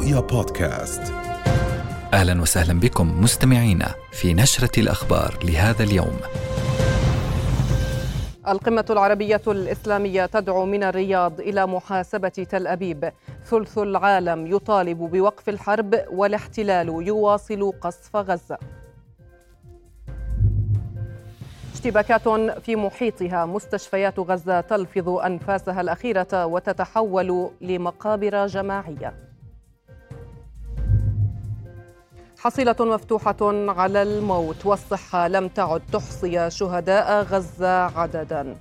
رؤيا بودكاست. أهلا وسهلا بكم مستمعينا في نشرة الأخبار لهذا اليوم. القمة العربية الإسلامية تدعو من الرياض إلى محاسبة تل أبيب. ثلث العالم يطالب بوقف الحرب والاحتلال يواصل قصف غزة. اشتباكات في محيطها. مستشفيات غزة تلفظ أنفاسها الأخيرة وتتحول لمقابر جماعية. حصيلة مفتوحة على الموت والصحة لم تعد تحصي شهداء غزة عددا.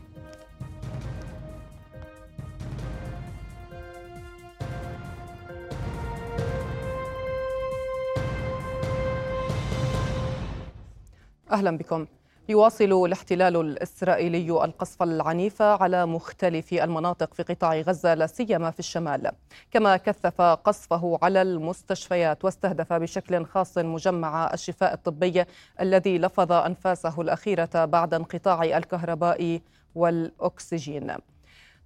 أهلا بكم. يواصل الاحتلال الإسرائيلي القصف العنيف على مختلف المناطق في قطاع غزة لا سيما في الشمال. كما كثف قصفه على المستشفيات واستهدف بشكل خاص مجمع الشفاء الطبي الذي لفظ أنفاسه الأخيرة بعد انقطاع الكهرباء والأكسجين.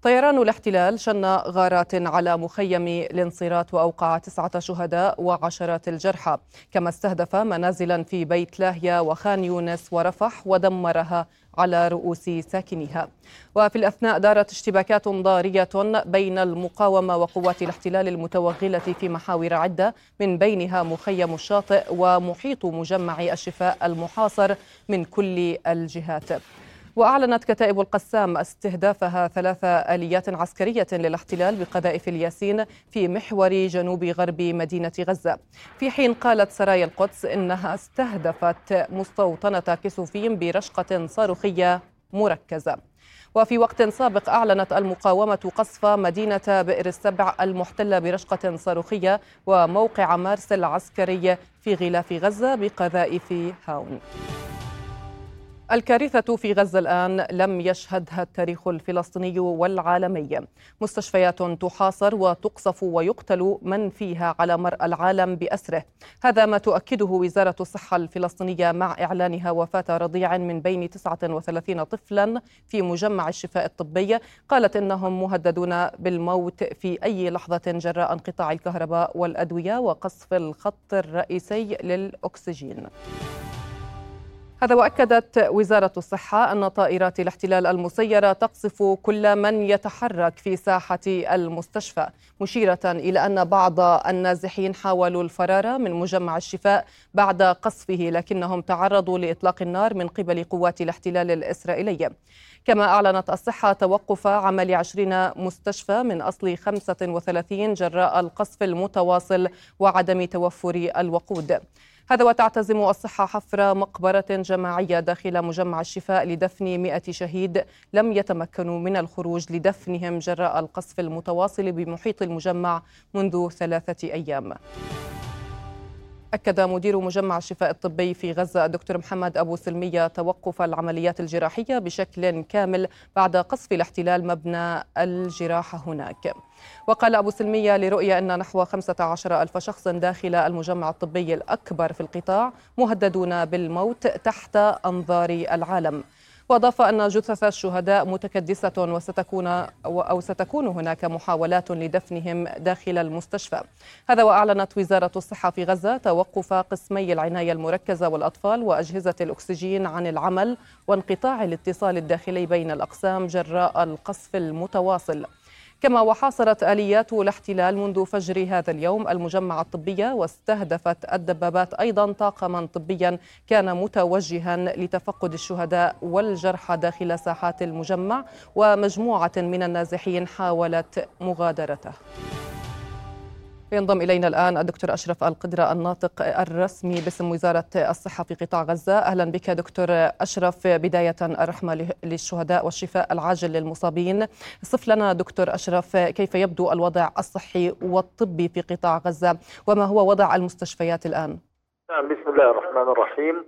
طيران الاحتلال شن غارات على مخيم الانصيرات وأوقع تسعة شهداء وعشرات الجرحى. كما استهدف منازلا في بيت لاهيا وخان يونس ورفح ودمرها على رؤوس ساكنيها. وفي الأثناء دارت اشتباكات ضارية بين المقاومة وقوات الاحتلال المتوغلة في محاور عدة من بينها مخيم الشاطئ ومحيط مجمع الشفاء المحاصر من كل الجهات. وأعلنت كتائب القسام استهدافها ثلاث آليات عسكرية للاحتلال بقذائف الياسين في محور جنوب غرب مدينة غزة. في حين قالت سرايا القدس إنها استهدفت مستوطنة كسوفيم برشقة صاروخية مركزة. وفي وقت سابق أعلنت المقاومة قصف مدينة بئر السبع المحتلة برشقة صاروخية وموقع مارس العسكري في غلاف غزة بقذائف هاون. الكارثة في غزة الآن لم يشهدها التاريخ الفلسطيني والعالمي. مستشفيات تحاصر وتقصف ويقتل من فيها على مرأى العالم بأسره. هذا ما تؤكده وزارة الصحة الفلسطينية مع إعلانها وفاة رضيع من بين 39 طفلا في مجمع الشفاء الطبي. قالت إنهم مهددون بالموت في أي لحظة جراء انقطاع الكهرباء والأدوية وقصف الخط الرئيسي للأكسجين. هذا وأكدت وزارة الصحة أن طائرات الاحتلال المسيرة تقصف كل من يتحرك في ساحة المستشفى مشيرة إلى أن بعض النازحين حاولوا الفرار من مجمع الشفاء بعد قصفه لكنهم تعرضوا لإطلاق النار من قبل قوات الاحتلال الإسرائيلي. كما أعلنت الصحة توقف عمل 20 مستشفى من أصل 35 جراء القصف المتواصل وعدم توفر الوقود. هذا وتعتزم الصحة حفر مقبرة جماعية داخل مجمع الشفاء لدفن 100 شهيد لم يتمكنوا من الخروج لدفنهم جراء القصف المتواصل بمحيط المجمع منذ ثلاثة أيام. أكد مدير مجمع الشفاء الطبي في غزة الدكتور محمد أبو سلمية توقف العمليات الجراحية بشكل كامل بعد قصف الاحتلال مبنى الجراحة هناك. وقال أبو سلمية لرؤية أن نحو 15 ألف شخص داخل المجمع الطبي الأكبر في القطاع مهددون بالموت تحت أنظار العالم. وأضاف أن جثث الشهداء متكدسة وستكون أو ستكون هناك محاولات لدفنهم داخل المستشفى. هذا وأعلنت وزارة الصحة في غزة توقف قسمي العناية المركزة والأطفال وأجهزة الأكسجين عن العمل وانقطاع الاتصال الداخلي بين الأقسام جراء القصف المتواصل. كما وحاصرت آليات الاحتلال منذ فجر هذا اليوم المجمع الطبي واستهدفت الدبابات أيضا طاقما طبيا كان متوجها لتفقد الشهداء والجرحى داخل ساحات المجمع ومجموعة من النازحين حاولت مغادرته. ينضم إلينا الآن الدكتور أشرف القدرة الناطق الرسمي باسم وزارة الصحة في قطاع غزة. أهلا بك دكتور أشرف. بداية الرحمة للشهداء والشفاء العاجل للمصابين. صف لنا دكتور أشرف كيف يبدو الوضع الصحي والطبي في قطاع غزة؟ وما هو وضع المستشفيات الآن؟ نعم بسم الله الرحمن الرحيم.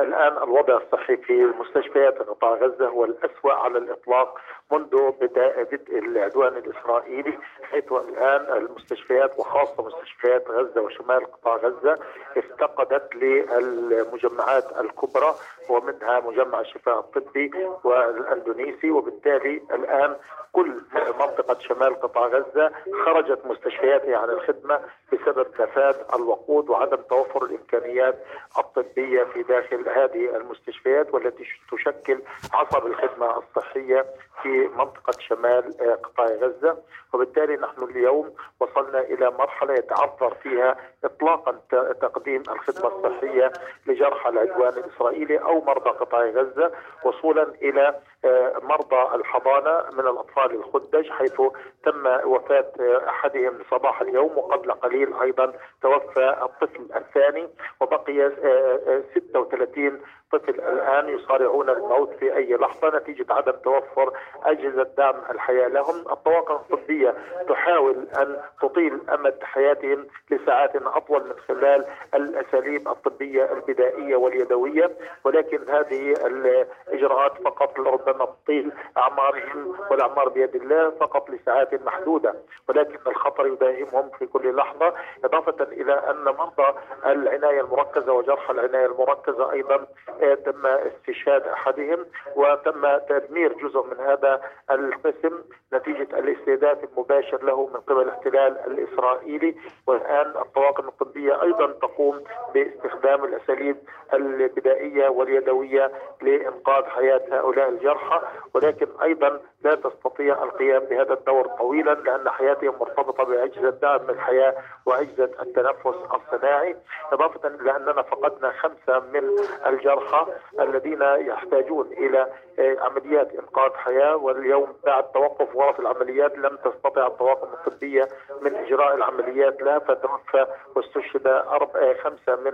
الآن الوضع الصحي في مستشفيات قطاع غزة هو الأسوأ على الإطلاق. منذ بدء العدوان الإسرائيلي حيث الآن المستشفيات وخاصة مستشفيات غزة وشمال قطاع غزة افتقدت للمجمعات الكبرى ومنها مجمع الشفاء الطبي والإندونيسي وبالتالي الآن كل منطقة شمال قطاع غزة خرجت مستشفياتها عن الخدمة بسبب كفاة الوقود وعدم توفر الإمكانيات الطبية في داخل هذه المستشفيات والتي تشكل عصب الخدمة الصحية في منطقة شمال آه، قطاع غزة. وبالتالي نحن اليوم وصلنا إلى مرحلة يتعذر فيها إطلاقا تقديم الخدمة الصحية لجرحى العدوان الإسرائيلي أو مرضى قطاع غزة وصولا إلى آه، مرضى الحضانة من الأطفال الخدج حيث تم وفاة آه، أحدهم صباح اليوم وقبل قليل أيضا توفى الطفل الثاني وبقي 36 طفل الآن يصارعون الموت في أي لحظة نتيجة عدم توفر أجهزة دعم الحياة لهم. الطواقم الطبية تحاول أن تطيل أمد حياتهم لساعات أطول من خلال الأساليب الطبية البدائية واليدوية ولكن هذه الإجراءات فقط ربما تطيل أعمارهم والأعمار بيد الله فقط لساعات محدودة ولكن الخطر يداهمهم في كل لحظة إضافة إلى أن مرضى العناية المركزة وجرحى العناية المركزة أيضا تم استشهاد أحدهم وتم تدمير جزء من هذا القسم نتيجة الاستهداف المباشر له من قبل الاحتلال الإسرائيلي. والآن الطواقم الطبية أيضا تقوم باستخدام الأساليب البدائية واليدوية لإنقاذ حياة هؤلاء الجرحى ولكن أيضا لا تستطيع القيام بهذا الدور طويلا لأن حياتهم مرتبطة بعجزه دعم الحياة وعجزه التنفس الصناعي. إضافة إلى أننا فقدنا خمسة من الجرحى الذين يحتاجون إلى آه، عمليات إنقاذ حياة. واليوم بعد توقف غرف العمليات لم تستطع الطواقم الطبية من إجراء العمليات لها فتوفى واستشهد آه، خمسة من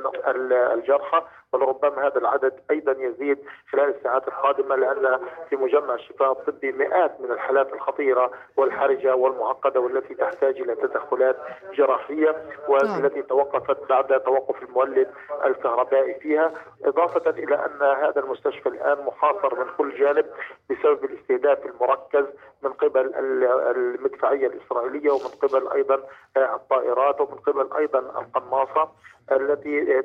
الجرحى. ولربما هذا العدد أيضا يزيد خلال الساعات القادمة لأن في مجمع الشفاء الطبي مئات من الحالات الخطيرة والحرجة والمعقدة والتي تحتاج إلى تدخلات جراحية والتي نعم. توقفت بعد توقف المولد الكهربائي فيها إضافة إلى أن هذا المستشفى الآن محاصر من كل جانب بسبب الاستهداف المركز من قبل المدفعية الإسرائيلية ومن قبل أيضا الطائرات ومن قبل أيضا القناصة التي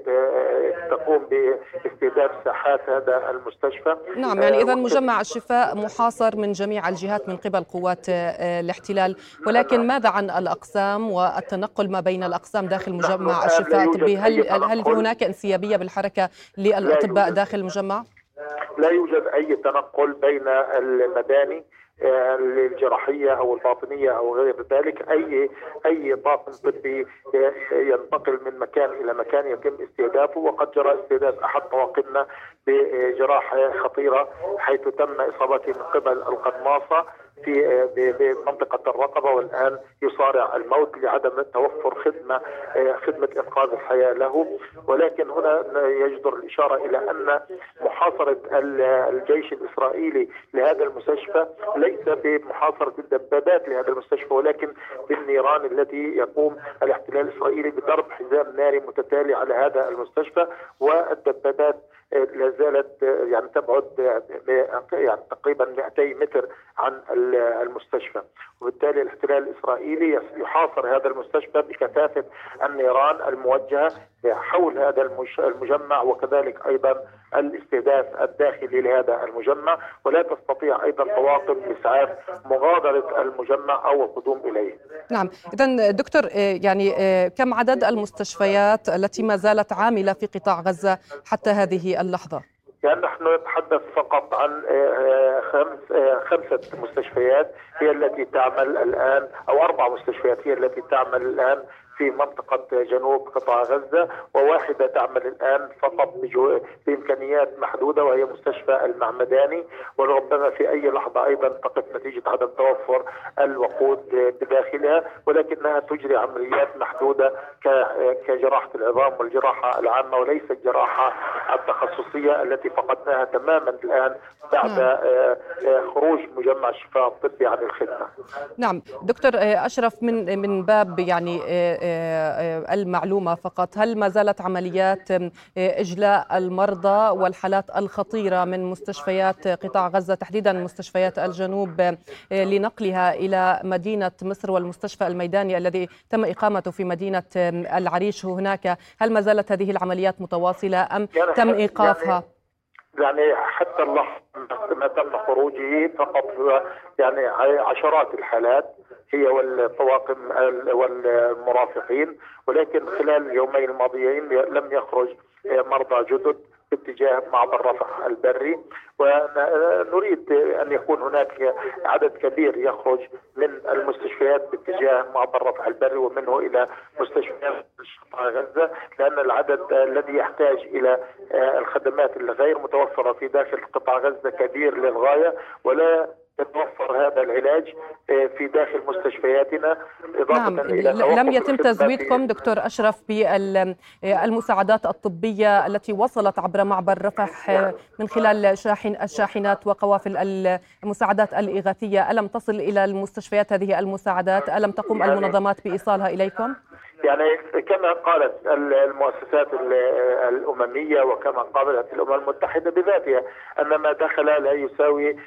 تقوم باستهداف ساحات هذا المستشفى. نعم يعني اذا مجمع الشفاء محاصر من جميع الجهات من قبل قوات آه، الاحتلال. ولكن ماذا عن الأقسام والتنقل ما بين الأقسام داخل مجمع الشفاء؟ الطبي هل هل هناك انسيابية بالحركة للأطباء داخل المجمع؟ لا يوجد أي تنقل بين المباني الجراحية أو الباطنية أو غير ذلك. أي أي طاقم طبي ينتقل من مكان إلى مكان يتم استهدافه وقد جرى استهداف أحد طواقمنا بجراحة خطيرة حيث تم إصابته من قبل القناصة. في بمنطقه الرقبة والآن يصارع الموت لعدم توفر خدمة خدمة إنقاذ الحياة له. ولكن هنا يجدر الإشارة إلى أن محاصرة الجيش الإسرائيلي لهذا المستشفى ليس بمحاصرة الدبابات لهذا المستشفى ولكن بالنيران التي يقوم الاحتلال الإسرائيلي بضرب حزام ناري متتالي على هذا المستشفى والدبابات لا زالت يعني تبعد يعني تقريبا 200 متر عن المستشفى. وبالتالي الاحتلال الإسرائيلي يحاصر هذا المستشفى بكثافة النيران الموجهة حول هذا المجمع وكذلك أيضا الاستهداف الداخلي لهذا المجمع ولا تستطيع أيضا طواقم الاسعاف مغادرة المجمع أو القدوم إليه. نعم، اذا دكتور آه، يعني آه، كم عدد المستشفيات التي ما زالت عاملة في قطاع غزة حتى هذه اللحظة؟ يعني نحن نتحدث فقط عن آه، خمس خمسة مستشفيات هي التي تعمل الآن أو أربع مستشفيات هي التي تعمل الآن في منطقة جنوب قطاع غزة وواحدة تعمل الآن فقط بإمكانيات محدودة وهي مستشفى المعمداني. وربما في أي لحظة أيضا تقف نتيجة عدم توفر الوقود بداخلها ولكنها تجري عمليات محدودة كجراحة العظام والجراحة العامة وليس الجراحة التخصصية التي فقدناها تماما الآن بعد نعم. آه، آه، خروج مجمع الشفاء الطبي عن الخدمة. نعم. دكتور آه، أشرف من من باب يعني المعلومة فقط. هل ما زالت عمليات إجلاء المرضى والحالات الخطيرة من مستشفيات قطاع غزة تحديدا مستشفيات الجنوب لنقلها إلى مدينة مصر والمستشفى الميداني الذي تم إقامته في مدينة العريش هناك؟ هل ما زالت هذه العمليات متواصلة أم يعني تم إيقافها؟ يعني, حتى اللحظة ما تم خروجه فقط يعني عشرات الحالات هي والطواقم والمرافقين ولكن خلال اليومين الماضيين لم يخرج مرضى جدد. باتجاه معبر رفح البري ونريد أن يكون هناك عدد كبير يخرج من المستشفيات باتجاه معبر رفح البري ومنه إلى مستشفيات قطاع غزة لأن العدد الذي يحتاج إلى الخدمات الغير متوفرة في داخل قطاع غزة كبير للغاية ولا يتوفر هذا العلاج آه، في داخل مستشفياتنا إضافة نعم إلى لم يتم تزويدكم دكتور أشرف بالمساعدات الطبية التي وصلت عبر معبر رفح آه، من خلال شاحن الشاحنات وقوافل المساعدات الإغاثية ألم تصل إلى المستشفيات هذه المساعدات ألم تقوم يعني المنظمات بإيصالها إليكم؟ يعني كما قالت المؤسسات الأممية وكما قالت الأمم المتحدة بذاتها أن ما دخل لا يساوي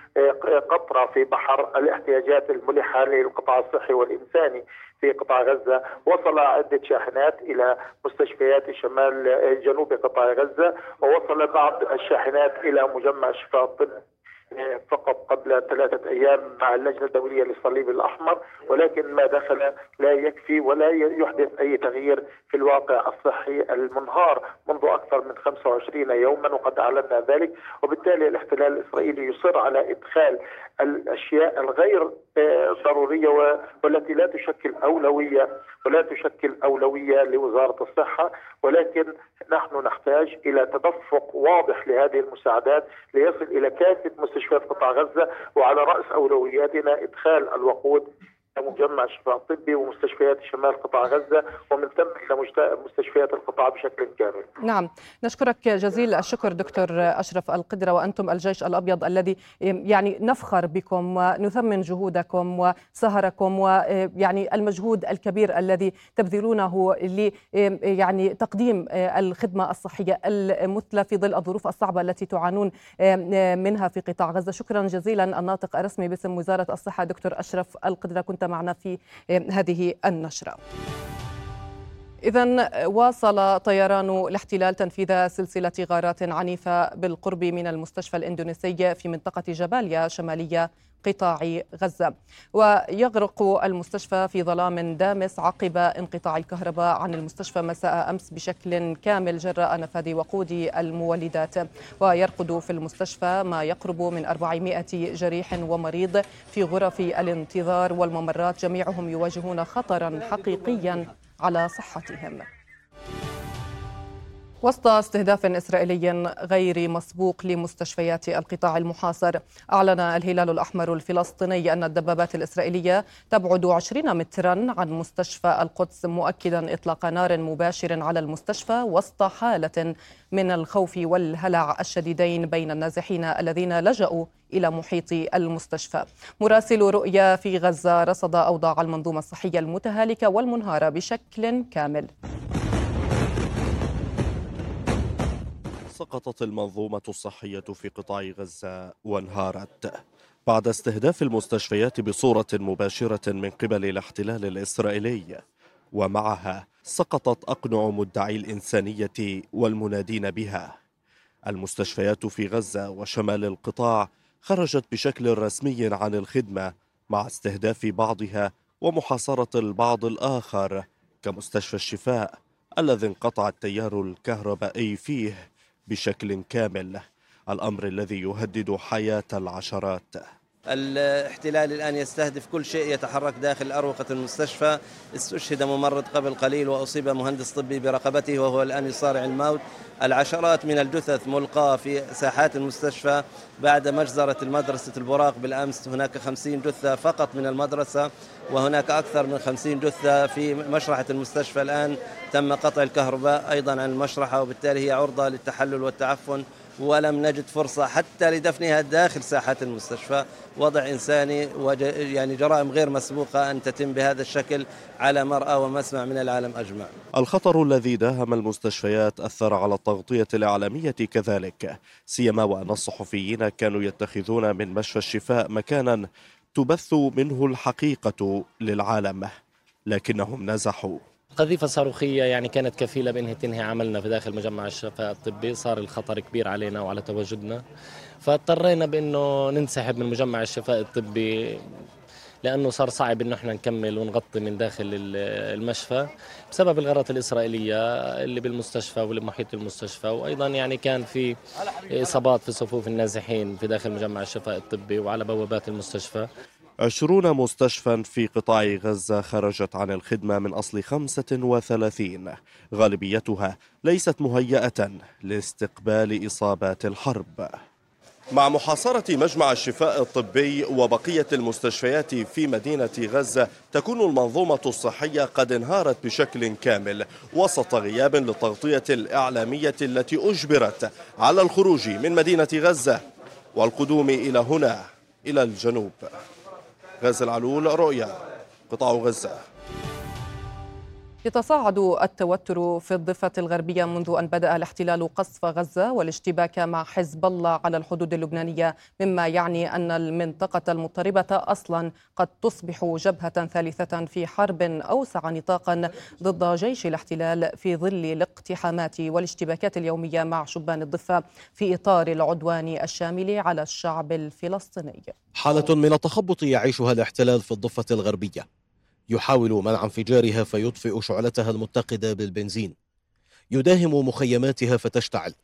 قطره في بحر الاحتياجات الملحة للقطاع الصحي والإنساني في قطاع غزة. وصل عدة شاحنات إلى مستشفيات شمال جنوب قطاع غزة ووصل بعض الشاحنات إلى مجمع الشفاء الطبي فقط قبل ثلاثة أيام مع اللجنة الدولية للصليب الأحمر ولكن ما دخل لا يكفي ولا يحدث أي تغيير في الواقع الصحي المنهار منذ أكثر من 25 يوما وقد أعلنا ذلك. وبالتالي الاحتلال الإسرائيلي يصر على إدخال الأشياء الغير آه، ضرورية والتي لا تشكل أولوية ولا تشكل أولوية لوزارة الصحة. ولكن نحن نحتاج إلى تدفق واضح لهذه المساعدات ليصل إلى كافة مستشفيات قطاع غزة وعلى رأس أولوياتنا إدخال الوقود مجمع الشفاء الطبي ومستشفيات شمال قطاع غزة ومن ثم إلى مستشفيات القطاع بشكل كامل. نعم، نشكرك جزيل الشكر دكتور أشرف القدرة وأنتم الجيش الأبيض الذي يعني نفخر بكم ونثمن جهودكم وسهركم ويعني المجهود الكبير الذي تبذلونه ل يعني تقديم الخدمة الصحية المثلى في ظل الظروف الصعبة التي تعانون منها في قطاع غزة، شكرا جزيلا. الناطق الرسمي باسم وزارة الصحة دكتور أشرف القدرة. كنت معنا في هذه النشرة. إذا واصل طيران الاحتلال تنفيذ سلسلة غارات عنيفة بالقرب من المستشفى الإندونيسي في منطقة جباليا شمالية قطاع غزة. ويغرق المستشفى في ظلام دامس عقب انقطاع الكهرباء عن المستشفى مساء أمس بشكل كامل جراء نفاذ وقود المولدات. ويرقد في المستشفى ما يقرب من 400 جريح ومريض في غرف الانتظار والممرات جميعهم يواجهون خطرا حقيقيا على صحتهم. وسط استهداف إسرائيلي غير مسبوق لمستشفيات القطاع المحاصر. أعلن الهلال الأحمر الفلسطيني أن الدبابات الإسرائيلية تبعد 20 مترا عن مستشفى القدس مؤكدا إطلاق نار مباشر على المستشفى وسط حالة من الخوف والهلع الشديدين بين النازحين الذين لجأوا إلى محيط المستشفى. مراسل رؤيا في غزة رصد أوضاع المنظومة الصحية المتهالكة والمنهارة بشكل كامل. سقطت المنظومة الصحية في قطاع غزة وانهارت. بعد استهداف المستشفيات بصورة مباشرة من قبل الاحتلال الإسرائيلي ومعها سقطت أقنع مدعي الإنسانية والمنادين بها. المستشفيات في غزة وشمال القطاع خرجت بشكل رسمي عن الخدمة مع استهداف بعضها ومحاصرة البعض الآخر كمستشفى الشفاء الذي انقطع التيار الكهربائي فيه. بشكل كامل الأمر الذي يهدد حياة العشرات. الاحتلال الآن يستهدف كل شيء يتحرك داخل أروقة المستشفى. استشهد ممرض قبل قليل وأصيب مهندس طبي برقبته وهو الآن يصارع الموت. العشرات من الجثث ملقاة في ساحات المستشفى بعد مجزرة المدرسة البراق. بالأمس هناك خمسين جثة فقط من المدرسة وهناك أكثر من خمسين جثة في مشرحة المستشفى الآن. تم قطع الكهرباء أيضا عن المشرحة وبالتالي هي عرضة للتحلل والتعفن. ولم نجد فرصة حتى لدفنها داخل ساحات المستشفى. وضع إنساني يعني جرائم غير مسبوقة أن تتم بهذا الشكل على مرأى ومسمع من العالم أجمع. الخطر الذي داهم المستشفيات أثر على التغطية الإعلامية كذلك سيما وأن الصحفيين كانوا يتخذون من مشفى الشفاء مكانا تبث منه الحقيقة للعالم لكنهم نزحوا. قذيفة صاروخية يعني كانت كفيلة بأنها تنهي عملنا في داخل مجمع الشفاء الطبي. صار الخطر كبير علينا وعلى تواجدنا. فاضطرينا بأنه ننسحب من مجمع الشفاء الطبي لأنه صار صعب أنه إحنا نكمل ونغطي من داخل المشفى بسبب الغارات الإسرائيلية اللي بالمستشفى واللي محيط المستشفى. وأيضا يعني كان في إصابات في صفوف النازحين في داخل مجمع الشفاء الطبي وعلى بوابات المستشفى. عشرون مستشفى في قطاع غزة خرجت عن الخدمة من أصل 35 غالبيتها ليست مهيئة لاستقبال إصابات الحرب. مع محاصرة مجمع الشفاء الطبي وبقية المستشفيات في مدينة غزة تكون المنظومة الصحية قد انهارت بشكل كامل وسط غياب للتغطية الإعلامية التي أجبرت على الخروج من مدينة غزة. والقدوم إلى هنا إلى الجنوب. غازي العلول رؤيا قطاع غزة. يتصاعد التوتر في الضفة الغربية منذ أن بدأ الاحتلال قصف غزة والاشتباك مع حزب الله على الحدود اللبنانية مما يعني أن المنطقة المضطربة أصلا قد تصبح جبهة ثالثة في حرب أوسع نطاقا ضد جيش الاحتلال في ظل الاقتحامات والاشتباكات اليومية مع شبان الضفة في إطار العدوان الشامل على الشعب الفلسطيني. حالة من التخبط يعيشها الاحتلال في الضفة الغربية. يحاول منع انفجارها فيطفئ شعلتها المتقدة بالبنزين. يداهم مخيماتها فتشتعل.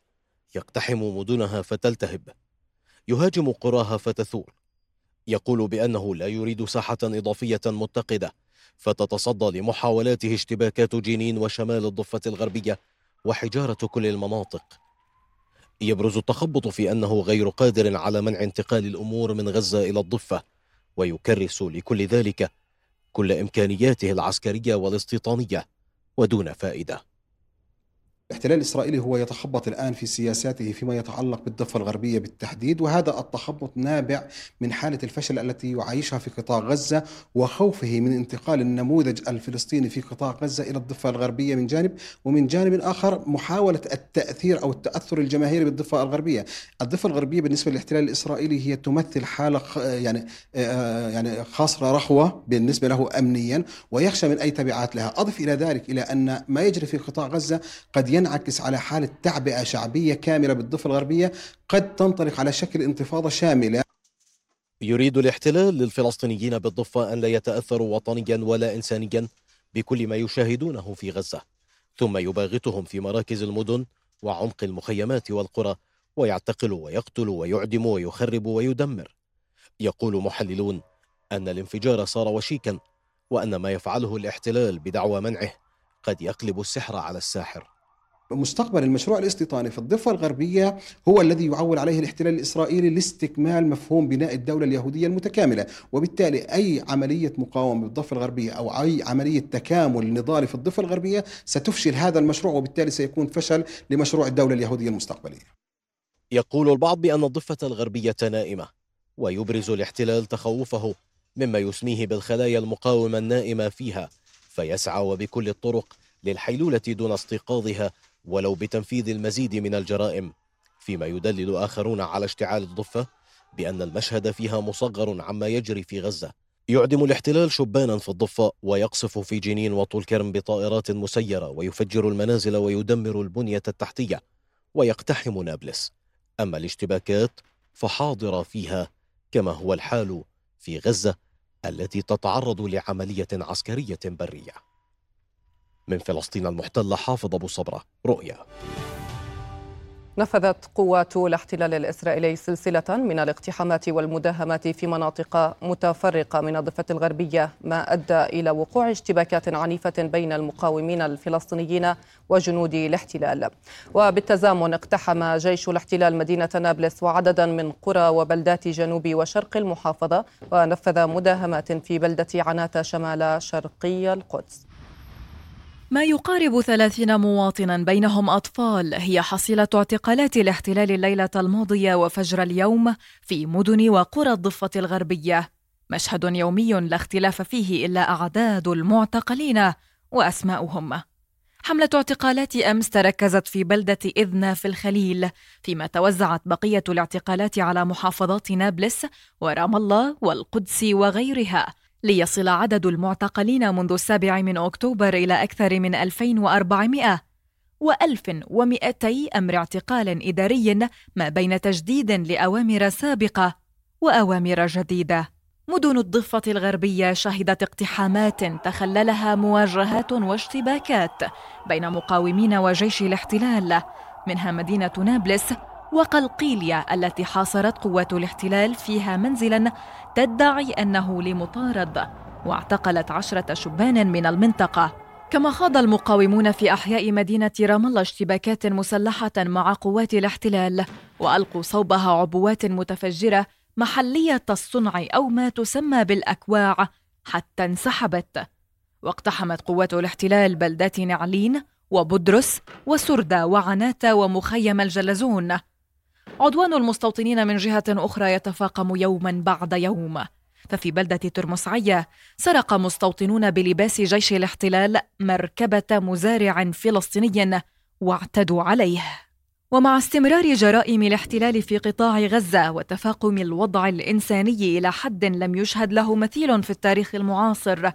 يقتحم مدنها فتلتهب. يهاجم قراها فتثور. يقول بأنه لا يريد ساحة إضافية متقدة. فتتصدى لمحاولاته اشتباكات جنين وشمال الضفة الغربية وحجارة كل المناطق. يبرز التخبط في أنه غير قادر على منع انتقال الأمور من غزة إلى الضفة ويكرس لكل ذلك كل إمكانياته العسكرية والاستيطانية ودون فائدة. الاحتلال الإسرائيلي هو يتخبط الآن في سياساته فيما يتعلق بالضفة الغربية بالتحديد وهذا التخبط نابع من حالة الفشل التي يعيشها في قطاع غزة وخوفه من انتقال النموذج الفلسطيني في قطاع غزة إلى الضفة الغربية من جانب ومن جانب آخر محاولة التأثير أو التأثر الجماهيري بالضفة الغربية. الضفة الغربية بالنسبة للاحتلال الإسرائيلي هي تمثل حالة يعني آه، يعني خاصرة رخوة بالنسبة له أمنيا ويخشى من أي تبعات لها. أضف إلى ذلك إلى أن ما يجري في قطاع غزة قد ينعكس على حالة تعبئة شعبية كاملة بالضفة الغربية قد تنطلق على شكل انتفاضة شاملة. يريد الاحتلال للفلسطينيين بالضفة أن لا يتأثروا وطنيا ولا إنسانيا بكل ما يشاهدونه في غزة ثم يباغتهم في مراكز المدن وعمق المخيمات والقرى ويعتقل ويقتل ويعدم ويخرب ويدمر. يقول محللون أن الانفجار صار وشيكا وأن ما يفعله الاحتلال بدعوى منعه قد يقلب السحر على الساحر. مستقبل المشروع الاستيطاني في الضفة الغربية هو الذي يعول عليه الاحتلال الإسرائيلي لاستكمال مفهوم بناء الدولة اليهودية المتكاملة. وبالتالي أي عملية مقاومة بالضفة الغربية أو أي عملية تكامل نضالي في الضفة الغربية ستفشل هذا المشروع وبالتالي سيكون فشل لمشروع الدولة اليهودية المستقبلية. يقول البعض بأن الضفة الغربية نائمة ويبرز الاحتلال تخوفه مما يسميه بالخلايا المقاومة النائمة فيها فيسعى وبكل الطرق للحيلولة دون استيقاظها ولو بتنفيذ المزيد من الجرائم فيما يدلل آخرون على اشتعال الضفة بأن المشهد فيها مصغر عما يجري في غزة. يعدم الاحتلال شبانا في الضفة ويقصف في جنين وطول كرم بطائرات مسيرة ويفجر المنازل ويدمر البنية التحتية ويقتحم نابلس. أما الاشتباكات فحاضرة فيها كما هو الحال في غزة التي تتعرض لعملية عسكرية برية. من فلسطين المحتلة حافظ أبو صبرة. رؤيا. نفذت قوات الاحتلال الإسرائيلي سلسلة من الاقتحامات والمداهمات في مناطق متفرقة من الضفة الغربية ما أدى إلى وقوع اشتباكات عنيفة بين المقاومين الفلسطينيين وجنود الاحتلال. وبالتزامن اقتحم جيش الاحتلال مدينة نابلس وعددا من قرى وبلدات جنوب وشرق المحافظة ونفذ مداهمات في بلدة عناتة شمال شرقي القدس. ما يقارب ثلاثين مواطنا بينهم أطفال. هي حصيلة اعتقالات الاحتلال الليلة الماضية وفجر اليوم في مدن وقرى الضفة الغربية. مشهد يومي لا اختلاف فيه إلا أعداد المعتقلين وأسماؤهم. حملة اعتقالات أمس تركزت في بلدة إذنا في الخليل فيما توزعت بقية الاعتقالات على محافظات نابلس ورام الله والقدس وغيرها. ليصل عدد المعتقلين منذ السابع من أكتوبر إلى أكثر من 2400 و1200 أمر اعتقال إداري ما بين تجديد لأوامر سابقة وأوامر جديدة. مدن الضفة الغربية شهدت اقتحامات تخللها مواجهات واشتباكات بين مقاومين وجيش الاحتلال منها مدينة نابلس وقلقيلية التي حاصرت قوات الاحتلال فيها منزلا تدعي أنه لمطارد واعتقلت عشرة شبان من المنطقة. كما خاض المقاومون في أحياء مدينة رام الله اشتباكات مسلحة مع قوات الاحتلال وألقوا صوبها عبوات متفجرة محلية الصنع أو ما تسمى بالأكواع حتى انسحبت. واقتحمت قوات الاحتلال بلدات نعلين وبدرس وسردة وعناتة ومخيم الجلزون. عدوان المستوطنين من جهة أخرى يتفاقم يوما بعد يوم. ففي بلدة ترمسعية سرق مستوطنون بلباس جيش الاحتلال مركبة مزارع فلسطيني واعتدوا عليه. ومع استمرار جرائم الاحتلال في قطاع غزة وتفاقم الوضع الإنساني إلى حد لم يشهد له مثيل في التاريخ المعاصر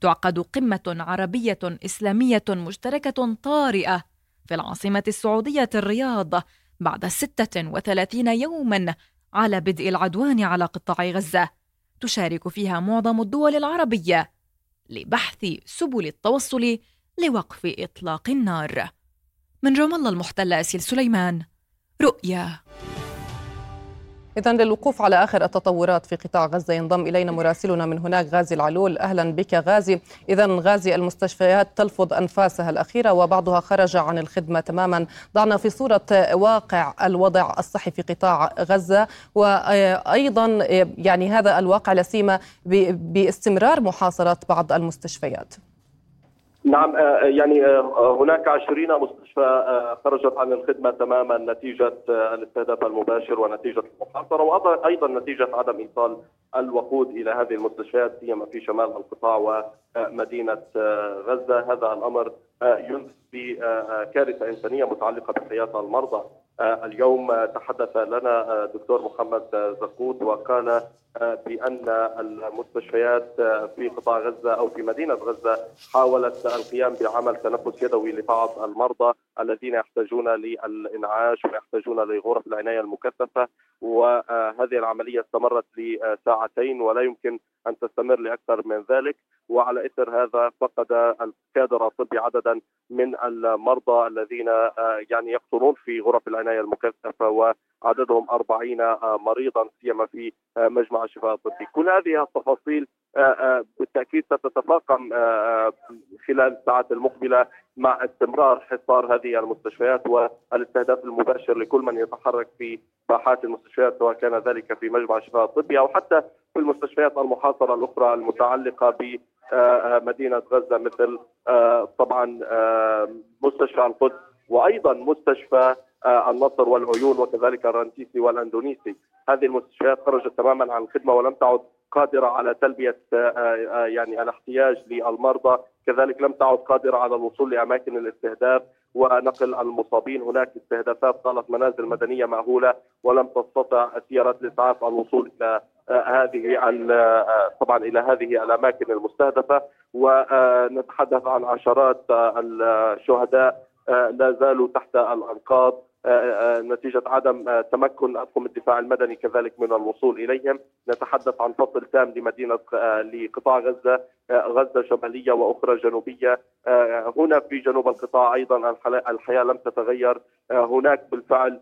تعقد قمة عربية إسلامية مشتركة طارئة في العاصمة السعودية الرياض بعد 36 يوما على بدء العدوان على قطاع غزة. تشارك فيها معظم الدول العربية لبحث سبل التوصل لوقف إطلاق النار. من رام الله المحتلة أسيل سليمان رؤيا. إذا للوقوف على آخر التطورات في قطاع غزة ينضم إلينا مراسلنا من هناك غازي العلول. أهلا بك غازي. إذا غازي المستشفيات تلفظ أنفاسها الأخيرة وبعضها خرج عن الخدمة تماما. ضعنا في صورة واقع الوضع الصحي في قطاع غزة وأيضا يعني هذا الواقع لسيما باستمرار محاصرة بعض المستشفيات. نعم آه، يعني آه، هناك 20 مستشفى آه، خرجت عن الخدمة تماما نتيجة الاستهداف المباشر ونتيجة المحاصره وأيضا نتيجة عدم إيصال الوقود إلى هذه المستشفيات سيما في شمال القطاع ومدينة غزة. هذا الأمر ينذر بكارثه إنسانية متعلقة بحياة المرضى. اليوم تحدث لنا دكتور محمد زقوت وقال بأن المستشفيات في قطاع غزة أو في مدينة غزة حاولت القيام بعمل تنفس يدوي لبعض المرضى الذين يحتاجون للإنعاش ويحتاجون لغرف العناية المكثفة. وهذه العملية استمرت لساعتين ولا يمكن أن تستمر لأكثر من ذلك. وعلى إثر هذا فقد الكادر الطبي عددا من المرضى الذين يعني يقطنون في غرف العناية المكثفة وعددهم 40 مريضا سيما في مجمع الشفاء الطبي كل هذه التفاصيل آه، آه، بالتأكيد ستتفاقم آه، خلال الساعات المقبلة مع استمرار حصار هذه المستشفيات والاستهداف المباشر لكل من يتحرك في باحات المستشفيات سواء كان ذلك في مجمع الشفاء الطبي أو حتى في المستشفيات المحاصرة الأخرى المتعلقة بمدينه غزة مثل طبعا مستشفى القدس وأيضا مستشفى النصر والعيون وكذلك الرنتيسي والأندونيسي. هذه المستشفيات خرجت تماما عن الخدمة ولم تعد قادرة على تلبية آه، آه، يعني الاحتياج للمرضى، كذلك لم تعد قادرة على الوصول لأماكن الاستهداف ونقل المصابين، هناك استهدافات طالت منازل مدنية مأهولة ولم تستطع سيارات الإسعاف الوصول إلى آه، هذه طبعا إلى هذه الأماكن المستهدفة. ونتحدث عن عشرات الشهداء لا زالوا تحت الأنقاض. آه، آه، نتيجة عدم آه، تمكن أطقم الدفاع المدني كذلك من الوصول إليهم. نتحدث عن فصل تام لمدينة لقطاع غزة غزة شمالية وأخرى جنوبية. هنا في جنوب القطاع أيضا الحياة لم تتغير. هناك بالفعل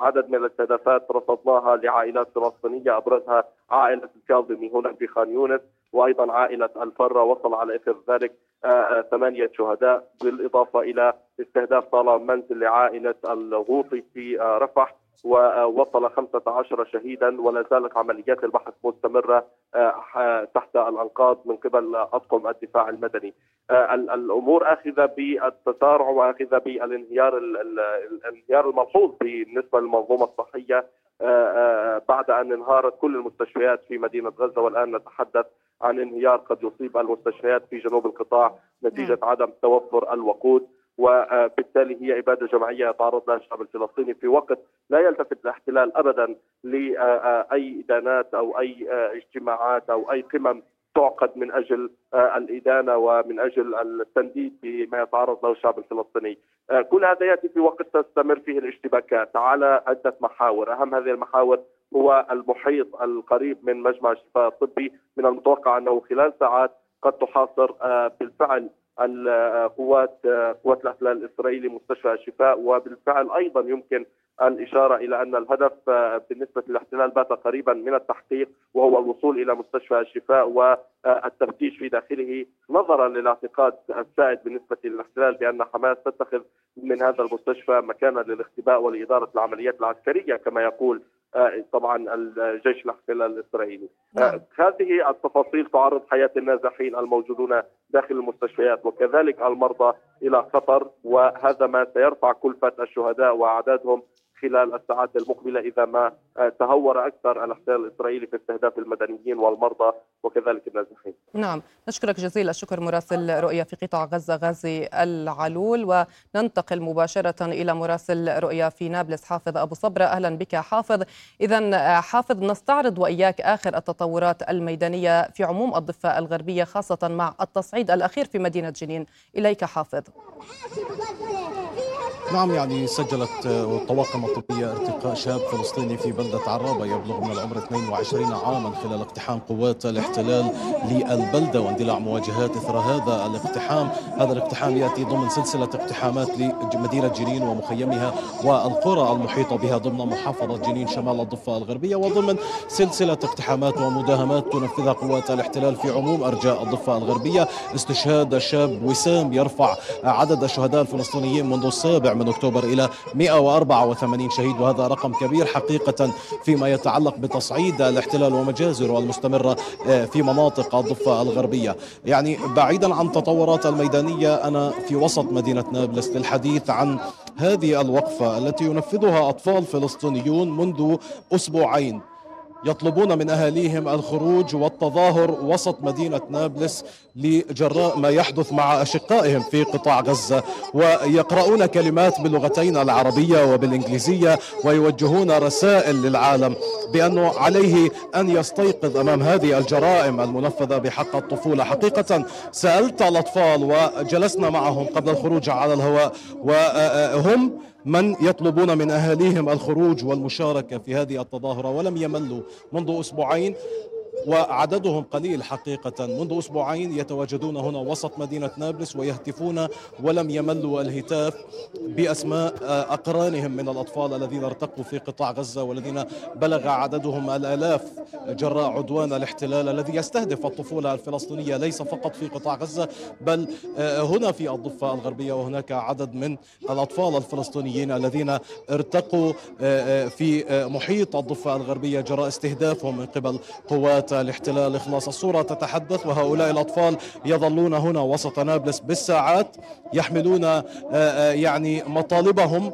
عدد من الاستهدافات رصدناها لعائلات فلسطينية. أبرزها عائلة الكاظمي هنا في خان يونس وأيضا عائلة الفرة. وصل على إثر ذلك آه، آه، ثمانية شهداء بالإضافة إلى استهداف طال منزل لعائلة الغوطي في آه، رفح ووصل 15 شهيدا ولا زالت عمليات البحث مستمرة تحت الأنقاض من قبل أطقم الدفاع المدني. الأمور آخذة بالتسارع وآخذة بالانهيار الانهيار الملحوظ بالنسبة للمنظومة الصحية. بعد أن انهارت كل المستشفيات في مدينة غزة والآن نتحدث عن انهيار قد يصيب المستشفيات في جنوب القطاع نتيجة نعم. عدم توفر الوقود وبالتالي هي اباده جماعية يتعرض لها الشعب الفلسطيني في وقت لا يلتفت الاحتلال ابدا لأي ادانات أو أي اجتماعات أو أي قمم تعقد من أجل الإدانة ومن أجل التنديد بما يتعرض له الشعب الفلسطيني. كل هذا يأتي في وقت تستمر فيه الاشتباكات على عدة محاور، أهم هذه المحاور هو المحيط القريب من مجمع الشفاء الطبي، من المتوقع أنه خلال ساعات قد تحاصر بالفعل القوات قوات الاحتلال الإسرائيلي مستشفى الشفاء وبالفعل أيضا يمكن الإشارة إلى أن الهدف بالنسبة للاحتلال بات قريبا من التحقيق وهو الوصول إلى مستشفى الشفاء والتفتيش في داخله نظرا للاعتقاد السائد بالنسبة للاحتلال بأن حماس تتخذ من هذا المستشفى مكانا للاختباء ولإدارة العمليات العسكرية كما يقول آه، طبعا الجيش الاحتلال الإسرائيلي. آه، نعم. هذه التفاصيل تعرض حياة النازحين الموجودون داخل المستشفيات وكذلك المرضى إلى خطر وهذا ما سيرفع كلفة الشهداء وأعدادهم خلال الساعات المقبلة إذا ما آه، تهور أكثر الاحتلال الإسرائيلي في استهداف المدنيين والمرضى وكذلك النازحين. نعم، نشكرك جزيل الشكر مراسل رؤيا في قطاع غزة غازي العلول وننتقل مباشرة إلى مراسل رؤيا في نابلس حافظ أبو صبرة، أهلا بك حافظ. اذا آه، حافظ نستعرض وإياك آخر التطورات الميدانية في عموم الضفة الغربية خاصة مع التصعيد الأخير في مدينة جنين. إليك حافظ. نعم يعني سجلت الطواقم الطبية ارتقاء شاب فلسطيني في بلدة عرابة يبلغ من العمر 22 عاما خلال اقتحام قوات الاحتلال للبلدة واندلاع مواجهات إثر هذا الاقتحام. هذا الاقتحام يأتي ضمن سلسلة اقتحامات لمدينة جنين ومخيمها والقرى المحيطة بها ضمن محافظة جنين شمال الضفة الغربية وضمن سلسلة اقتحامات ومداهمات تنفذها قوات الاحتلال في عموم أرجاء الضفة الغربية. استشهاد الشاب وسام يرفع عدد الشهداء الفلسطينيين منذ السابع من أكتوبر إلى 184 شهيد وهذا رقم كبير حقيقة فيما يتعلق بتصعيد الاحتلال ومجازره المستمرة آه، في مناطق الضفة الغربية. يعني بعيدا عن تطورات الميدانية أنا في وسط مدينة نابلس للحديث عن هذه الوقفة التي ينفذها أطفال فلسطينيون منذ أسبوعين. يطلبون من أهاليهم الخروج والتظاهر وسط مدينة نابلس لجراء ما يحدث مع أشقائهم في قطاع غزة. ويقرؤون كلمات باللغتين العربية وبالإنجليزية ويوجهون رسائل للعالم بأنه عليه أن يستيقظ أمام هذه الجرائم المنفذة بحق الطفولة. حقيقة سألت الأطفال وجلسنا معهم قبل الخروج على الهواء وهم من يطلبون من أهاليهم الخروج والمشاركة في هذه التظاهرة ولم يملوا منذ أسبوعين. وعددهم قليل حقيقة. منذ أسبوعين يتواجدون هنا وسط مدينة نابلس ويهتفون ولم يملوا الهتاف بأسماء أقرانهم من الأطفال الذين ارتقوا في قطاع غزة والذين بلغ عددهم الآلاف جراء عدوان الاحتلال الذي يستهدف الطفولة الفلسطينية ليس فقط في قطاع غزة بل هنا في الضفة الغربية وهناك عدد من الأطفال الفلسطينيين الذين ارتقوا في محيط الضفة الغربية جراء استهدافهم من قبل قوات الاحتلال إخلاص الصورة تتحدث وهؤلاء الأطفال يظلون هنا وسط نابلس بالساعات يحملون آه، آه، يعني مطالبهم.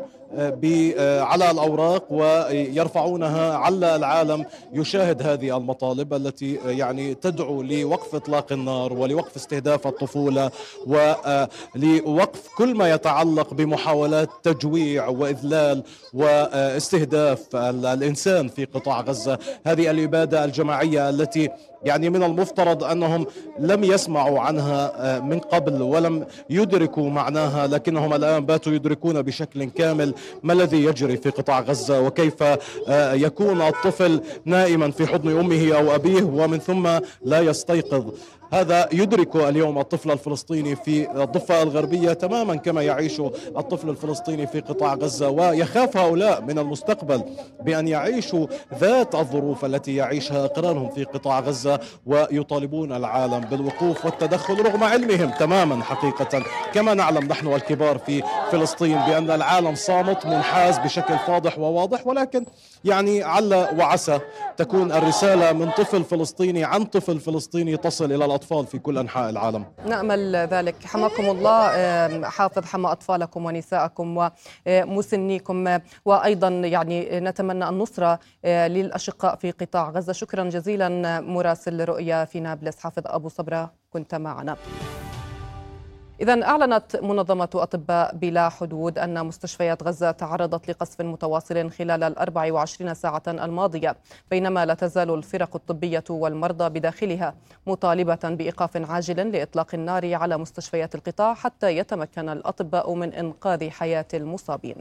على الأوراق ويرفعونها على العالم يشاهد هذه المطالب التي يعني تدعو لوقف إطلاق النار ولوقف استهداف الطفولة ولوقف كل ما يتعلق بمحاولات تجويع وإذلال واستهداف الإنسان في قطاع غزة. هذه الإبادة الجماعية التي يعني من المفترض أنهم لم يسمعوا عنها آه، من قبل ولم يدركوا معناها لكنهم الآن باتوا يدركون بشكل كامل ما الذي يجري في قطاع غزة وكيف آه، يكون الطفل نائما في حضن أمه أو أبيه ومن ثم لا يستيقظ. هذا يدرك اليوم الطفل الفلسطيني في الضفة الغربية تماما كما يعيش الطفل الفلسطيني في قطاع غزة ويخاف هؤلاء من المستقبل بأن يعيشوا ذات الظروف التي يعيشها أقرانهم في قطاع غزة ويطالبون العالم بالوقوف والتدخل رغم علمهم تماما حقيقة. كما نعلم نحن الكبار في فلسطين بأن العالم صامت منحاز بشكل فاضح وواضح ولكن يعني عل وعسى تكون الرسالة من طفل فلسطيني عن طفل فلسطيني تصل إلى الأطفال في كل أنحاء العالم. نأمل ذلك. حماكم الله حافظ حما أطفالكم ونساءكم ومسنيكم. وأيضا يعني نتمنى النصرة للأشقاء في قطاع غزة. شكرا جزيلا مراسل رؤيا في نابلس. حافظ أبو صبرة كنت معنا. إذا أعلنت منظمة أطباء بلا حدود أن مستشفيات غزة تعرضت لقصف متواصل خلال ال 24 ساعة الماضية بينما لا تزال الفرق الطبية والمرضى بداخلها مطالبة بإيقاف عاجل لإطلاق النار على مستشفيات القطاع حتى يتمكن الأطباء من إنقاذ حياة المصابين.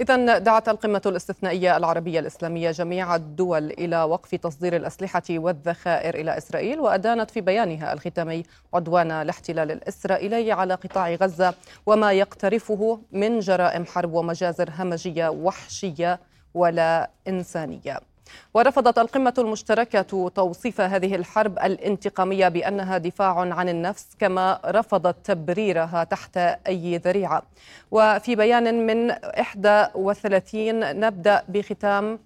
إذا دعت القمة الاستثنائية العربية الإسلامية جميع الدول إلى وقف تصدير الأسلحة والذخائر إلى إسرائيل وأدانت في بيانها الختامي عدوان الاحتلال الإسرائيلي على قطاع غزة وما يقترفه من جرائم حرب ومجازر همجية وحشية ولا إنسانية. ورفضت القمة المشتركة توصيف هذه الحرب الانتقامية بأنها دفاع عن النفس كما رفضت تبريرها تحت أي ذريعة. وفي بيان من 31 نبدأ بختام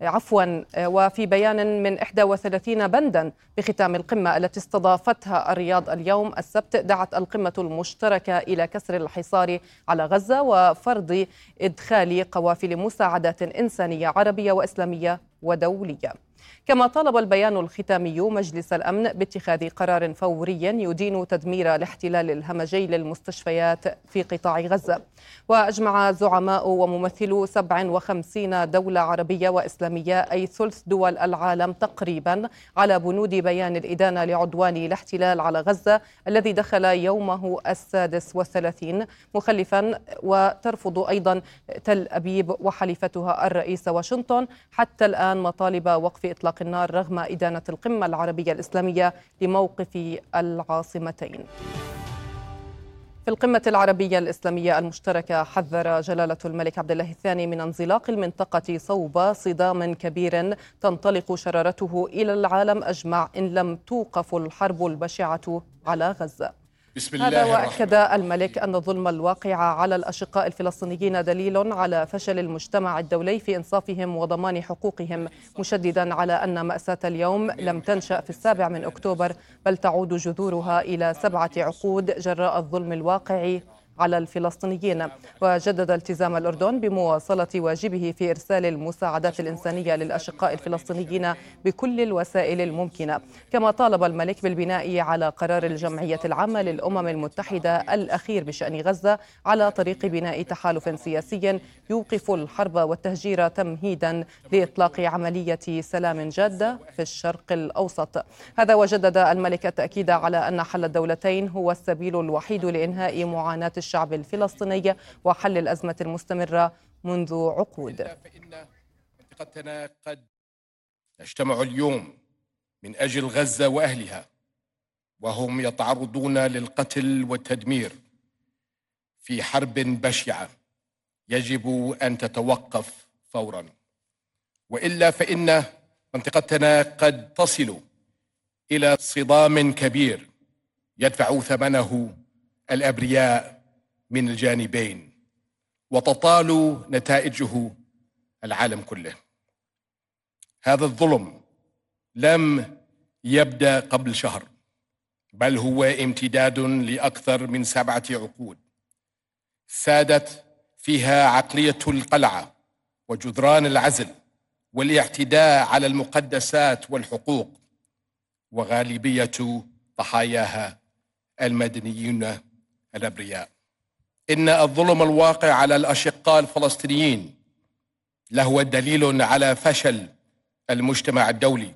عفوا وفي بيان من 31 بندا بختام القمة التي استضافتها الرياض اليوم السبت دعت القمة المشتركة إلى كسر الحصار على غزة وفرض إدخال قوافل مساعدات إنسانية عربية وإسلامية ودولية. كما طالب البيان الختامي مجلس الأمن باتخاذ قرار فوري يدين تدمير الاحتلال الهمجي للمستشفيات في قطاع غزة. وأجمع زعماء وممثلو 57 دولة عربية وإسلامية أي ثلث دول العالم تقريبا على بنود بيان الإدانة لعدوان الاحتلال على غزة الذي دخل يومه السادس والثلاثين مخلفا. وترفض أيضا تل أبيب وحليفتها الرئيس واشنطن. حتى الآن مطالب وقف اطلاق النار رغم إدانة القمة العربية الإسلامية لموقف العاصمتين. في القمة العربية الإسلامية المشتركة حذر جلالة الملك عبد الله الثاني من انزلاق المنطقة صوب صدام كبير تنطلق شرارته إلى العالم أجمع إن لم توقف الحرب البشعة على غزة. بسم الله هذا وأكد الملك أن الظلم الواقع على الأشقاء الفلسطينيين دليل على فشل المجتمع الدولي في إنصافهم وضمان حقوقهم مشددا على أن مأساة اليوم لم تنشأ في السابع من أكتوبر بل تعود جذورها إلى سبعة عقود جراء الظلم الواقع على الفلسطينيين وجدد التزام الأردن بمواصلة واجبه في إرسال المساعدات الإنسانية للأشقاء الفلسطينيين بكل الوسائل الممكنة. كما طالب الملك بالبناء على قرار الجمعية العامة للأمم المتحدة الأخير بشأن غزة على طريق بناء تحالف سياسي يوقف الحرب والتهجير تمهيدا لإطلاق عملية سلام جادة في الشرق الأوسط. هذا وجدد الملك التأكيد على أن حل الدولتين هو السبيل الوحيد لإنهاء معاناة الشعب الفلسطيني وحل الأزمة المستمرة منذ عقود. فإن منطقتنا قد تجتمع اليوم من أجل غزة وأهلها وهم يتعرضون للقتل والتدمير في حرب بشعة يجب أن تتوقف فورا. وإلا فإن منطقتنا قد تصل إلى صدام كبير يدفع ثمنه الأبرياء من الجانبين وتطال نتائجه العالم كله. هذا الظلم لم يبدأ قبل شهر بل هو امتداد لأكثر من سبعة عقود. سادت فيها عقلية القلعة وجدران العزل والاعتداء على المقدسات والحقوق وغالبية ضحاياها المدنيون الأبرياء. إن الظلم الواقع على الأشقاء الفلسطينيين لهو دليل على فشل المجتمع الدولي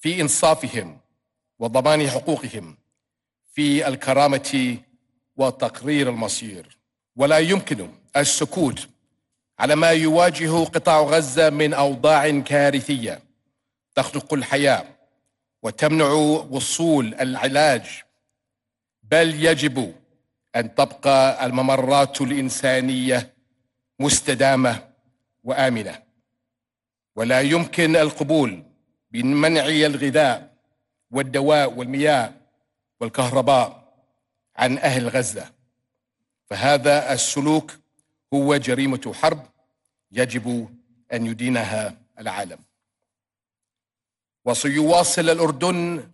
في إنصافهم وضمان حقوقهم في الكرامة وتقرير المصير. ولا يمكن السكوت على ما يواجه قطاع غزة من أوضاع كارثية تخنق الحياة وتمنع وصول العلاج بل يجب أن تبقى الممرات الإنسانية مستدامة وآمنة. ولا يمكن القبول بمنع الغذاء والدواء والمياه والكهرباء عن أهل غزة. فهذا السلوك هو جريمة حرب يجب أن يدينها العالم. وسيواصل الأردن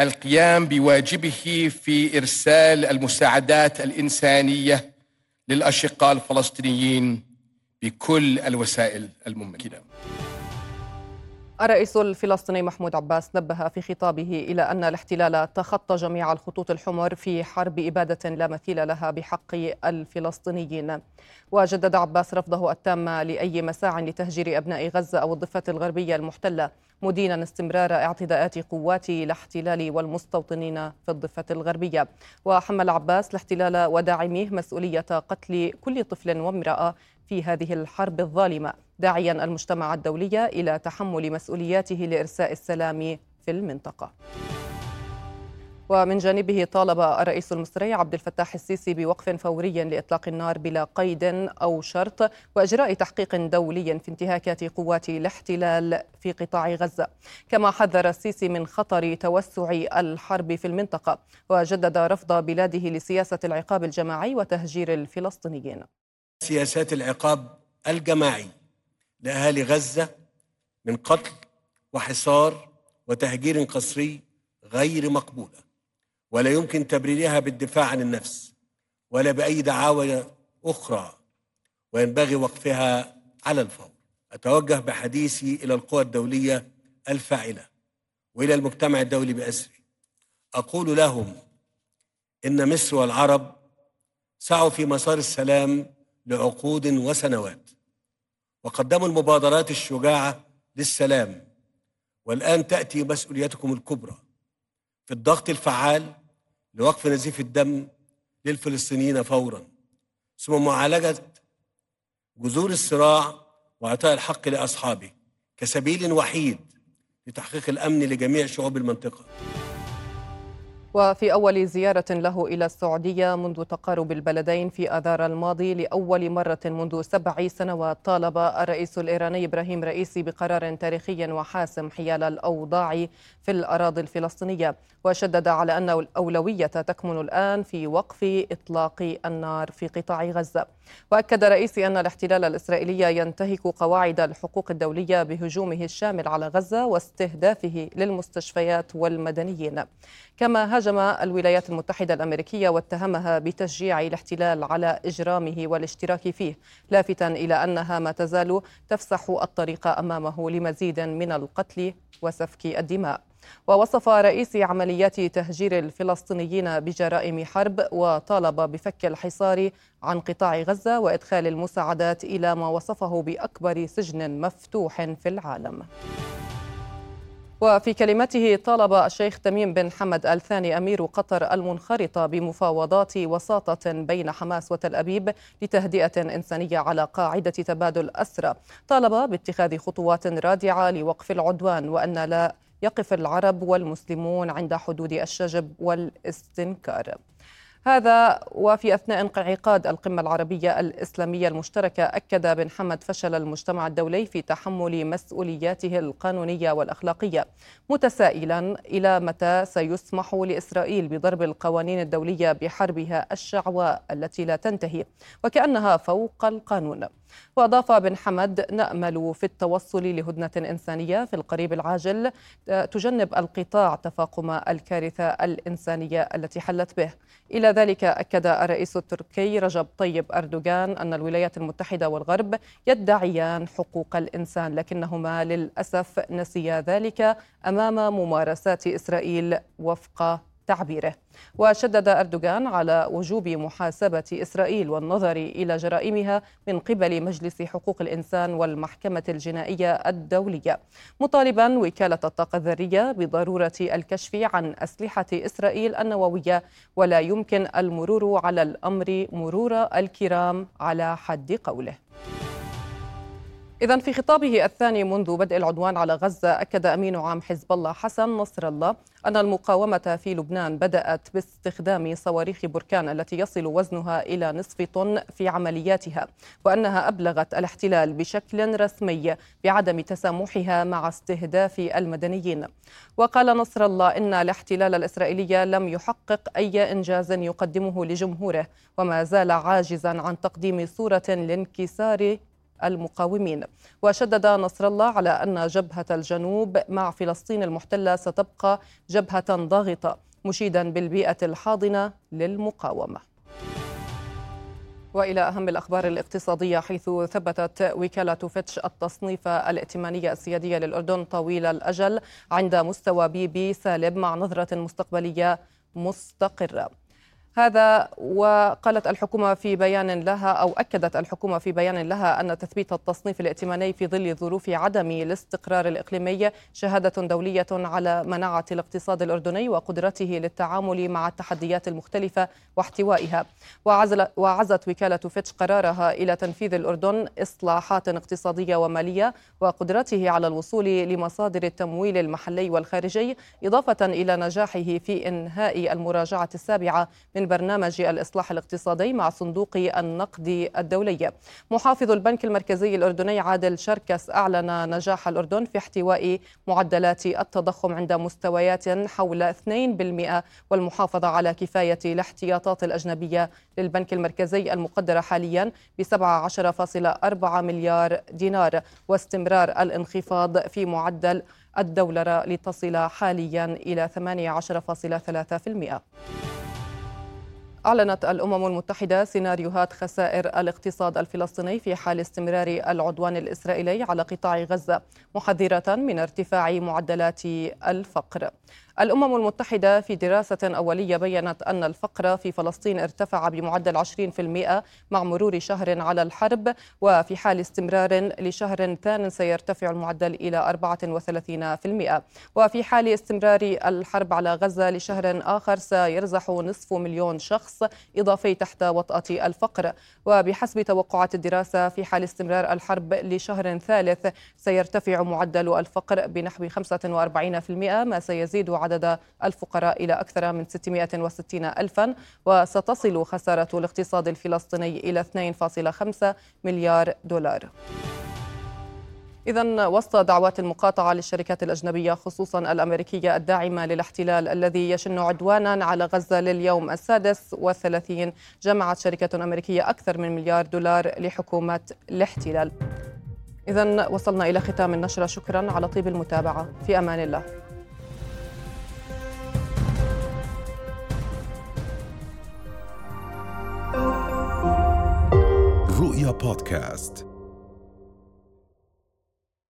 القيام بواجبه في إرسال المساعدات الإنسانية للأشقاء الفلسطينيين بكل الوسائل الممكنة. الرئيس الفلسطيني محمود عباس نبه في خطابه إلى أن الاحتلال تخطى جميع الخطوط الحمر في حرب إبادة لا مثيل لها بحق الفلسطينيين. وجدد عباس رفضه التام لأي مساع لتهجير أبناء غزة أو الضفة الغربية المحتلة. مدينا استمرار اعتداءات قوات الاحتلال والمستوطنين في الضفة الغربية. وحمل عباس الاحتلال وداعميه مسؤولية قتل كل طفل وامرأة في هذه الحرب الظالمة. داعيا المجتمع الدولي إلى تحمل مسؤولياته لإرساء السلام في المنطقة. ومن جانبه طالب الرئيس المصري عبد الفتاح السيسي بوقف فوري لإطلاق النار بلا قيد أو شرط وإجراء تحقيق دولي في انتهاكات قوات الاحتلال في قطاع غزة. كما حذر السيسي من خطر توسع الحرب في المنطقة وجدد رفض بلاده لسياسة العقاب الجماعي وتهجير الفلسطينيين. سياسات العقاب الجماعي لأهالي غزة من قتل وحصار وتهجير قسري غير مقبولة. ولا يمكن تبريرها بالدفاع عن النفس ولا بأي دعاوى أخرى وينبغي وقفها على الفور. أتوجه بحديثي إلى القوى الدولية الفاعلة وإلى المجتمع الدولي باسره أقول لهم إن مصر والعرب سعوا في مسار السلام لعقود وسنوات وقدموا المبادرات الشجاعة للسلام والآن تأتي مسؤوليتكم الكبرى في الضغط الفعال لوقف نزيف الدم للفلسطينيين فورا. ثم معالجة جذور الصراع واعطاء الحق لأصحابه كسبيل وحيد لتحقيق الأمن لجميع شعوب المنطقة. وفي أول زيارة له إلى السعودية منذ تقارب البلدين في آذار الماضي لأول مرة منذ سبع سنوات طالب الرئيس الإيراني إبراهيم رئيسي بقرار تاريخي وحاسم حيال الأوضاع في الأراضي الفلسطينية وشدد على أن الأولوية تكمن الآن في وقف إطلاق النار في قطاع غزة. وأكد رئيسي أن الاحتلال الإسرائيلي ينتهك قواعد الحقوق الدولية بهجومه الشامل على غزة واستهدافه للمستشفيات والمدنيين. كما هاجم الولايات المتحدة الأمريكية واتهمها بتشجيع الاحتلال على إجرامه والاشتراك فيه لافتا إلى أنها ما تزال تفسح الطريق أمامه لمزيد من القتل وسفك الدماء. ووصف رئيس عمليات تهجير الفلسطينيين بجرائم حرب وطالب بفك الحصار عن قطاع غزة وإدخال المساعدات إلى ما وصفه بأكبر سجن مفتوح في العالم. وفي كلمته طالب الشيخ تميم بن حمد الثاني أمير قطر المنخرطة بمفاوضات وساطة بين حماس وتل أبيب لتهدئة إنسانية على قاعدة تبادل أسرى. طالب باتخاذ خطوات رادعة لوقف العدوان وأن لا يقف العرب والمسلمون عند حدود الشجب والاستنكار. هذا وفي أثناء انعقاد القمة العربية الإسلامية المشتركة أكد بن حمد فشل المجتمع الدولي في تحمل مسؤولياته القانونية والأخلاقية متسائلا إلى متى سيسمح لإسرائيل بضرب القوانين الدولية بحربها الشعواء التي لا تنتهي وكأنها فوق القانون. وأضاف بن حمد نأمل في التوصل لهدنة إنسانية في القريب العاجل تجنب القطاع تفاقم الكارثة الإنسانية التي حلت به. إلى ذلك أكد الرئيس التركي رجب طيب أردوغان أن الولايات المتحدة والغرب يدعيان حقوق الإنسان لكنهما للأسف نسيا ذلك أمام ممارسات إسرائيل وفق تعبيره. وشدد أردوغان على وجوب محاسبة إسرائيل والنظر إلى جرائمها من قبل مجلس حقوق الإنسان والمحكمة الجنائية الدولية مطالبا وكالة الطاقة الذرية بضرورة الكشف عن أسلحة إسرائيل النووية. ولا يمكن المرور على الأمر مرور الكرام على حد قوله. إذا في خطابه الثاني منذ بدء العدوان على غزة أكد أمين عام حزب الله حسن نصر الله أن المقاومة في لبنان بدأت باستخدام صواريخ بركان التي يصل وزنها إلى نصف طن في عملياتها وأنها أبلغت الاحتلال بشكل رسمي بعدم تسامحها مع استهداف المدنيين. وقال نصر الله إن الاحتلال الإسرائيلي لم يحقق أي إنجاز يقدمه لجمهوره وما زال عاجزا عن تقديم صورة لانكسار المقاومين. وشدد نصر الله على أن جبهة الجنوب مع فلسطين المحتلة ستبقى جبهة ضاغطة مشيدا بالبيئة الحاضنة للمقاومة. وإلى أهم الأخبار الاقتصادية حيث ثبتت وكالة فيتش التصنيف الائتمانية السيادية للأردن طويل الأجل عند مستوى BB سالب مع نظرة مستقبلية مستقرة. هذا وقالت الحكومة في بيان لها أو أكدت الحكومة في بيان لها أن تثبيت التصنيف الائتماني في ظل ظروف عدم الاستقرار الإقليمي شهادة دولية على مناعة الاقتصاد الأردني وقدرته للتعامل مع التحديات المختلفة واحتوائها. وعزت وكالة فيتش قرارها إلى تنفيذ الأردن إصلاحات اقتصادية ومالية وقدرته على الوصول لمصادر التمويل المحلي والخارجي إضافة إلى نجاحه في إنهاء المراجعة السابعة من برنامج الإصلاح الاقتصادي مع صندوق النقد الدولي. محافظ البنك المركزي الأردني عادل شركس أعلن نجاح الأردن في احتواء معدلات التضخم عند مستويات حول 2% والمحافظة على كفاية الاحتياطات الأجنبية للبنك المركزي المقدرة حاليا ب 17.4 مليار دينار واستمرار الانخفاض في معدل الدولار لتصل حاليا إلى 18.3% أعلنت الأمم المتحدة سيناريوهات خسائر الاقتصاد الفلسطيني في حال استمرار العدوان الإسرائيلي على قطاع غزة محذرة من ارتفاع معدلات الفقر. الأمم المتحدة في دراسة أولية بيّنت أن الفقر في فلسطين ارتفع بمعدل 20% مع مرور شهر على الحرب وفي حال استمرار لشهر ثان سيرتفع المعدل إلى 34% وفي حال استمرار الحرب على غزة لشهر آخر سيرزح نصف مليون شخص إضافي تحت وطأة الفقر. وبحسب توقعات الدراسة في حال استمرار الحرب لشهر ثالث سيرتفع معدل الفقر بنحو 45% ما سيزيد عدد الفقراء إلى أكثر من 660 ألفا وستصل خسارة الاقتصاد الفلسطيني إلى 2.5 مليار دولار. إذا وسط دعوات المقاطعة للشركات الأجنبية خصوصا الأمريكية الداعمة للاحتلال الذي يشن عدوانا على غزة لليوم السادس والثلاثين جمعت شركة أمريكية أكثر من مليار دولار لحكومة الاحتلال. إذا وصلنا إلى ختام النشرة. شكرا على طيب المتابعة. في أمان الله. رؤيا بودكاست.